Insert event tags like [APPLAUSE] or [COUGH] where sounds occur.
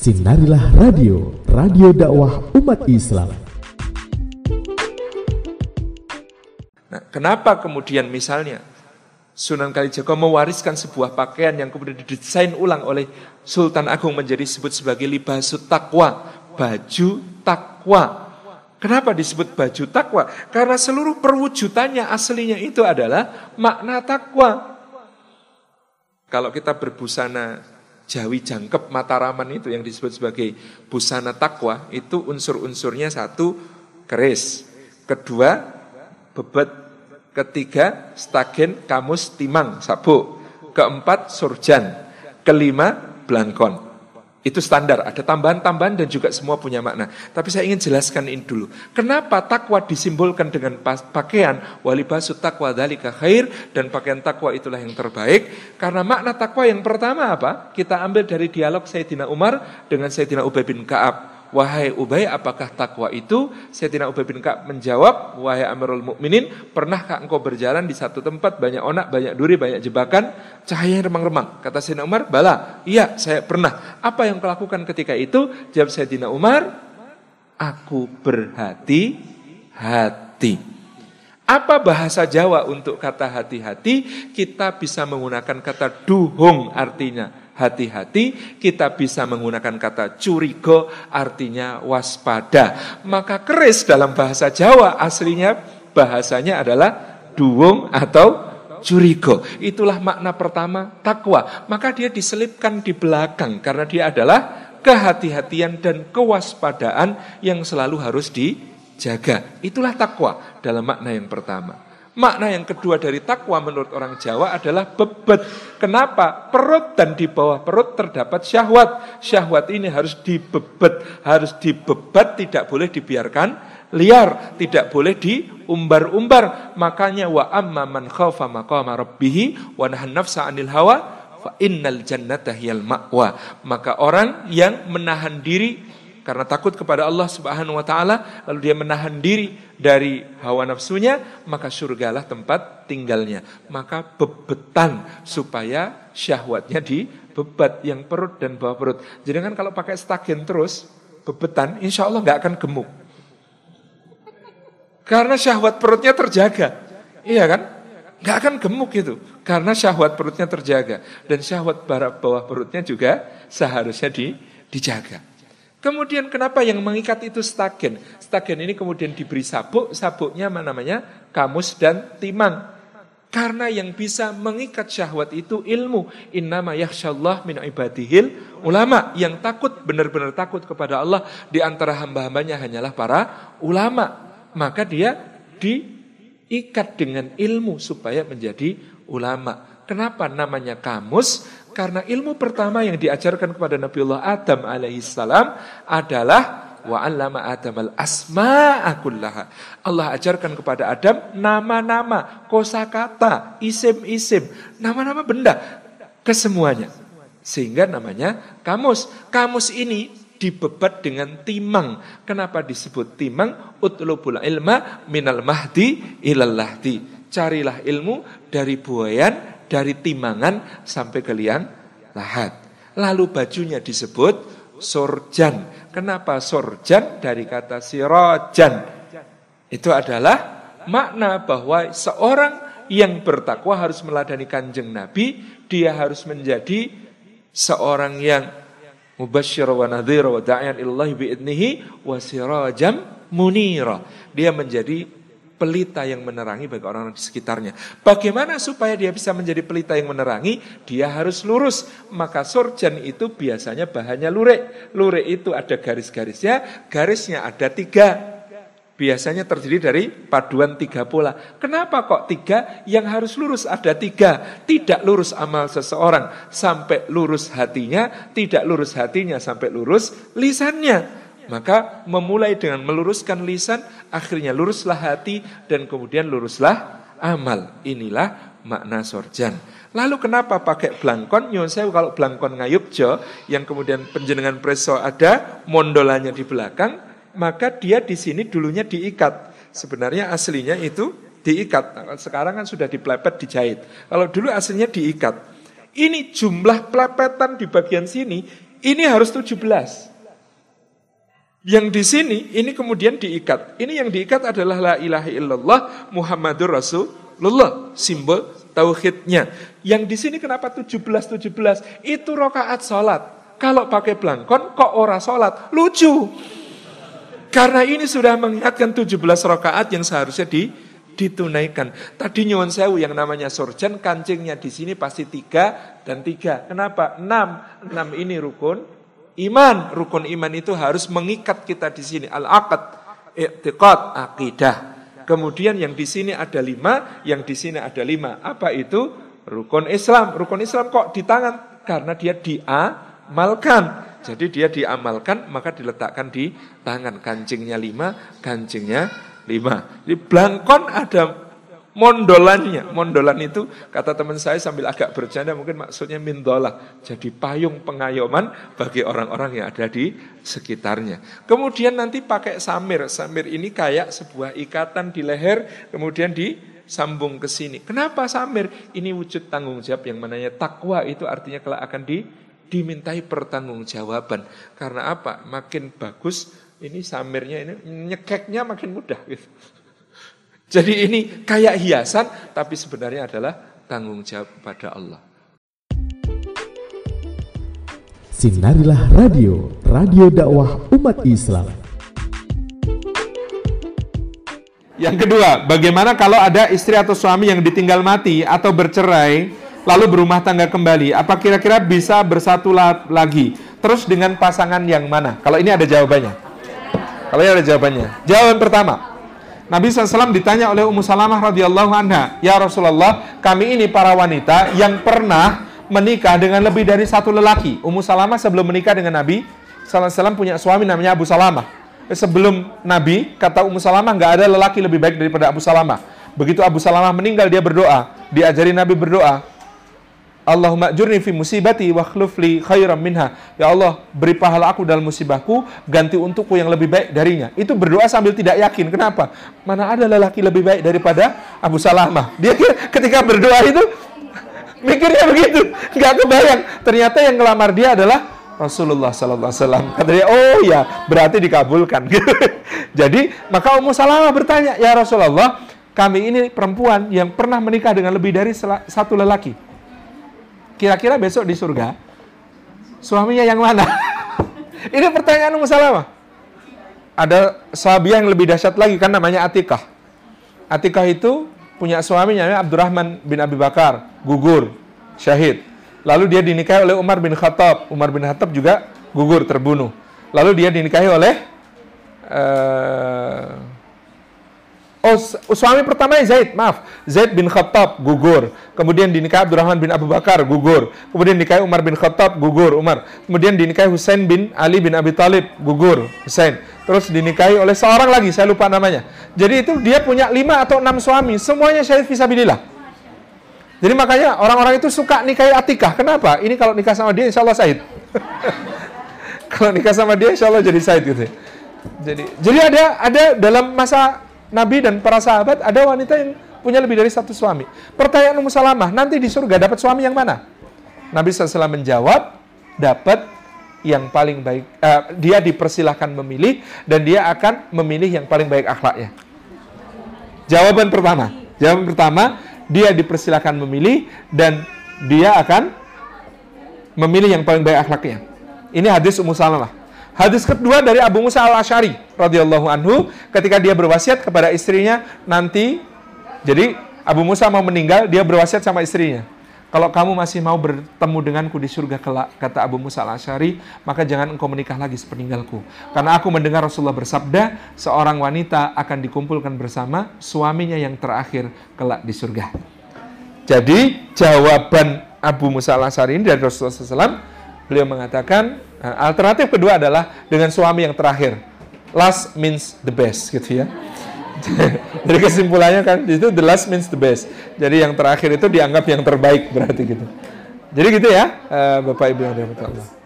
Sinarilah Radio, radio dakwah umat Islam. Nah, kenapa kemudian misalnya Sunan Kalijaga mewariskan sebuah pakaian yang kemudian didesain ulang oleh Sultan Agung menjadi disebut sebagai libasut takwa, baju takwa. Kenapa disebut baju takwa? Karena seluruh perwujudannya aslinya itu adalah makna takwa. Kalau kita berbusana Jawi jangkep Mataraman itu yang disebut sebagai busana takwa, itu unsur-unsurnya satu keris, kedua bebet, ketiga stagen kamus timang sabuk, keempat surjan, kelima blangkon. Itu standar, ada tambahan-tambahan dan juga semua punya makna. Tapi saya ingin jelaskan ini dulu. Kenapa takwa disimbolkan dengan pakaian walibasut takwa dalika khair dan pakaian takwa itulah yang terbaik? Karena makna takwa yang pertama apa? Kita ambil dari dialog Sayyidina Umar dengan Sayyidina Ubay bin Ka'ab. Wahai Ubay, apakah takwa itu? Sayyidina Ubay bin Ka'ab menjawab, Wahai Amirul Mukminin, pernahkah engkau berjalan di satu tempat banyak onak, banyak duri, banyak jebakan, cahaya remang-remang? Kata Sayyidina Umar, bala, iya saya pernah. Apa yang kau lakukan ketika itu? Jawab Sayyidina Umar, aku berhati-hati. Apa bahasa Jawa untuk kata hati-hati? Kita bisa menggunakan kata duhung artinya hati-hati, kita bisa menggunakan kata curiga artinya waspada. Maka keris dalam bahasa Jawa aslinya bahasanya adalah duwung atau curiga. Itulah makna pertama takwa. Maka dia diselipkan di belakang karena dia adalah kehati-hatian dan kewaspadaan yang selalu harus dijaga. Itulah takwa dalam makna yang pertama. Makna yang kedua dari takwa menurut orang Jawa adalah bebet. Kenapa? Perut dan di bawah perut terdapat syahwat. Syahwat ini harus dibebet, harus dibebat, tidak boleh dibiarkan liar, tidak boleh diumbar-umbar. Makanya wa amma man khaufa maqama rabbih wa nafsa 'anil hawa fa innal jannata hiyal ma'wa. Maka orang yang menahan diri karena takut kepada Allah Subhanahu wa taala lalu dia menahan diri dari hawa nafsunya maka surgalah tempat tinggalnya. Maka bebetan supaya syahwatnya dibebat yang perut dan bawah perut. Jadi kan kalau pakai stagen terus bebetan insya Allah nggak akan gemuk. Karena syahwat perutnya terjaga. Iya kan? Nggak akan gemuk itu. Karena syahwat perutnya terjaga. Dan syahwat bawah perutnya juga seharusnya di, dijaga Kemudian kenapa yang mengikat itu stagen? Stagen ini kemudian diberi sabuk, sabuknya apa namanya? Kamus dan timang. Karena yang bisa mengikat syahwat itu ilmu. Innama yakhsyallah min ibadihil ulama. Yang takut, benar-benar takut kepada Allah di antara hamba-hambanya hanyalah para ulama. Maka dia diikat dengan ilmu supaya menjadi ulama. Kenapa namanya kamus? Karena ilmu pertama yang diajarkan kepada Nabiullah Adam alaihissalam adalah wa Adam al asma'a kullaha. Allah ajarkan kepada Adam nama-nama, kosakata, isim-isim, nama-nama benda kesemuanya. Sehingga namanya kamus. Kamus ini dibebat dengan timang. Kenapa disebut timang? Utlubul ilma minal mahdi ilal lahdi. Carilah ilmu dari buayan dari timangan sampai ke liang lahat. Lalu bajunya disebut sorjan. Kenapa sorjan? Dari kata sirojan. Itu adalah makna bahwa seorang yang bertakwa harus meladani kanjeng Nabi. Dia harus menjadi seorang yang mubasyir wa nadhir wa da'yan illahi bi'idnihi wa sirajam munira. Dia menjadi pelita yang menerangi bagi orang-orang di sekitarnya. Bagaimana supaya dia bisa menjadi pelita yang menerangi? Dia harus lurus. Maka sorjan itu biasanya bahannya lurik. Lurik itu ada garis-garisnya, garisnya ada tiga. Biasanya terdiri dari paduan tiga pola. Kenapa kok tiga? Yang harus lurus ada tiga. Tidak lurus amal seseorang sampai lurus hatinya, tidak lurus hatinya sampai lurus lisannya. Maka memulai dengan meluruskan lisan, akhirnya luruslah hati dan kemudian luruslah amal. Inilah makna sorjan. Lalu kenapa pakai blangkon? Nyon saya kalau blangkon ngayubjo yang kemudian penjenengan preso ada mondolannya di belakang, maka dia di sini dulunya diikat. Sebenarnya aslinya itu diikat. Sekarang kan sudah diplepet dijahit. Kalau dulu aslinya diikat. Ini jumlah pelepetan di bagian sini Ini harus 17. Yang di sini ini kemudian diikat. Ini yang diikat adalah la ilaha illallah Muhammadur Rasulullah, simbol tauhidnya. Yang di sini kenapa 17 17? Itu rokaat salat. Kalau pakai belangkon kok ora salat? Lucu. Karena ini sudah mengingatkan 17 rakaat yang seharusnya di, ditunaikan. Tadi nyuwun sewu yang namanya surjan, kancingnya di sini pasti tiga dan tiga. Kenapa? Enam. Enam ini rukun iman. Rukun iman itu harus mengikat kita di sini. Al-aqad, i'tiqad, akidah. Kemudian yang di sini ada lima, yang di sini ada lima. Apa itu? Rukun Islam. Rukun Islam kok di tangan? Karena dia diamalkan. Jadi dia diamalkan maka diletakkan di tangan kancingnya lima, kancingnya lima. Di belangkon ada mondolannya. Mondolan itu kata teman saya sambil agak bercanda mungkin maksudnya mindolah. Jadi payung pengayoman bagi orang-orang yang ada di sekitarnya. Kemudian nanti pakai samir. Samir ini kayak sebuah ikatan di leher kemudian disambung ke sini. Kenapa samir? Ini wujud tanggung jawab yang mananya takwa itu artinya kelak akan di dimintai pertanggungjawaban. Karena apa? Makin bagus ini samirnya ini nyekeknya makin mudah gitu. Jadi ini kayak hiasan tapi sebenarnya adalah tanggung jawab pada Allah. Sinarilah radio, radio dakwah umat Islam. Yang kedua, bagaimana kalau ada istri atau suami yang ditinggal mati atau bercerai lalu berumah tangga kembali, apa kira-kira bisa bersatu lagi? Terus dengan pasangan yang mana? Kalau ini ada jawabannya. Kalau ini ada jawabannya. Jawaban pertama, Nabi SAW ditanya oleh Ummu Salamah radhiyallahu anha, Ya Rasulullah, kami ini para wanita yang pernah menikah dengan lebih dari satu lelaki. Ummu Salamah sebelum menikah dengan Nabi SAW punya suami namanya Abu Salamah. Sebelum Nabi, kata Ummu Salamah, nggak ada lelaki lebih baik daripada Abu Salamah. Begitu Abu Salamah meninggal, dia berdoa. Diajari Nabi berdoa. Allahumma jurni fi musibati wa khlufli khairan minha. Ya Allah, beri pahala aku dalam musibahku, ganti untukku yang lebih baik darinya. Itu berdoa sambil tidak yakin. Kenapa? Mana ada lelaki lebih baik daripada Abu Salamah. Dia ketika berdoa itu [LAUGHS] mikirnya begitu, nggak kebayang. Ternyata yang ngelamar dia adalah Rasulullah Sallallahu Alaihi Wasallam. Kata oh ya, berarti dikabulkan. [LAUGHS] Jadi maka Ummu Salamah bertanya, ya Rasulullah, kami ini perempuan yang pernah menikah dengan lebih dari satu lelaki. Kira-kira besok di surga, suaminya yang mana? [LAUGHS] Ini pertanyaan Ummu Salamah. Ada sahabiah yang lebih dahsyat lagi kan namanya Atikah. Atikah itu punya suaminya namanya Abdurrahman bin Abi Bakar, gugur, syahid. Lalu dia dinikahi oleh Umar bin Khattab. Umar bin Khattab juga gugur, terbunuh. Lalu dia dinikahi oleh uh, Oh, suami pertama Zaid, maaf. Zaid bin Khattab gugur. Kemudian dinikahi Abdurrahman bin Abu Bakar gugur. Kemudian dinikahi Umar bin Khattab gugur, Umar. Kemudian dinikahi Husain bin Ali bin Abi Talib gugur, Husain. Terus dinikahi oleh seorang lagi, saya lupa namanya. Jadi itu dia punya lima atau enam suami, semuanya syahid fisabilillah. Jadi makanya orang-orang itu suka nikahi Atikah. Kenapa? Ini kalau nikah sama dia insya Allah syahid. [LAUGHS] kalau nikah sama dia insya Allah jadi syahid gitu. Jadi, jadi ada ada dalam masa Nabi dan para sahabat ada wanita yang punya lebih dari satu suami. Pertanyaan Ummu Salamah, nanti di surga dapat suami yang mana? Nabi SAW menjawab, dapat yang paling baik. Uh, dia dipersilahkan memilih dan dia akan memilih yang paling baik akhlaknya. Jawaban pertama, jawaban pertama, dia dipersilahkan memilih dan dia akan memilih yang paling baik akhlaknya. Ini hadis Ummu Salamah. Hadis kedua dari Abu Musa al Ashari radhiyallahu anhu ketika dia berwasiat kepada istrinya nanti jadi Abu Musa mau meninggal dia berwasiat sama istrinya kalau kamu masih mau bertemu denganku di surga kelak, kata Abu Musa al-Ashari, maka jangan engkau menikah lagi sepeninggalku. Karena aku mendengar Rasulullah bersabda, seorang wanita akan dikumpulkan bersama suaminya yang terakhir kelak di surga. Jadi, jawaban Abu Musa al-Ashari ini dari Rasulullah SAW, beliau mengatakan, alternatif kedua adalah dengan suami yang terakhir. Last means the best gitu ya. [LAUGHS] Jadi kesimpulannya kan itu the last means the best. Jadi yang terakhir itu dianggap yang terbaik berarti gitu. Jadi gitu ya, uh, Bapak Ibu yang dirahmati Allah.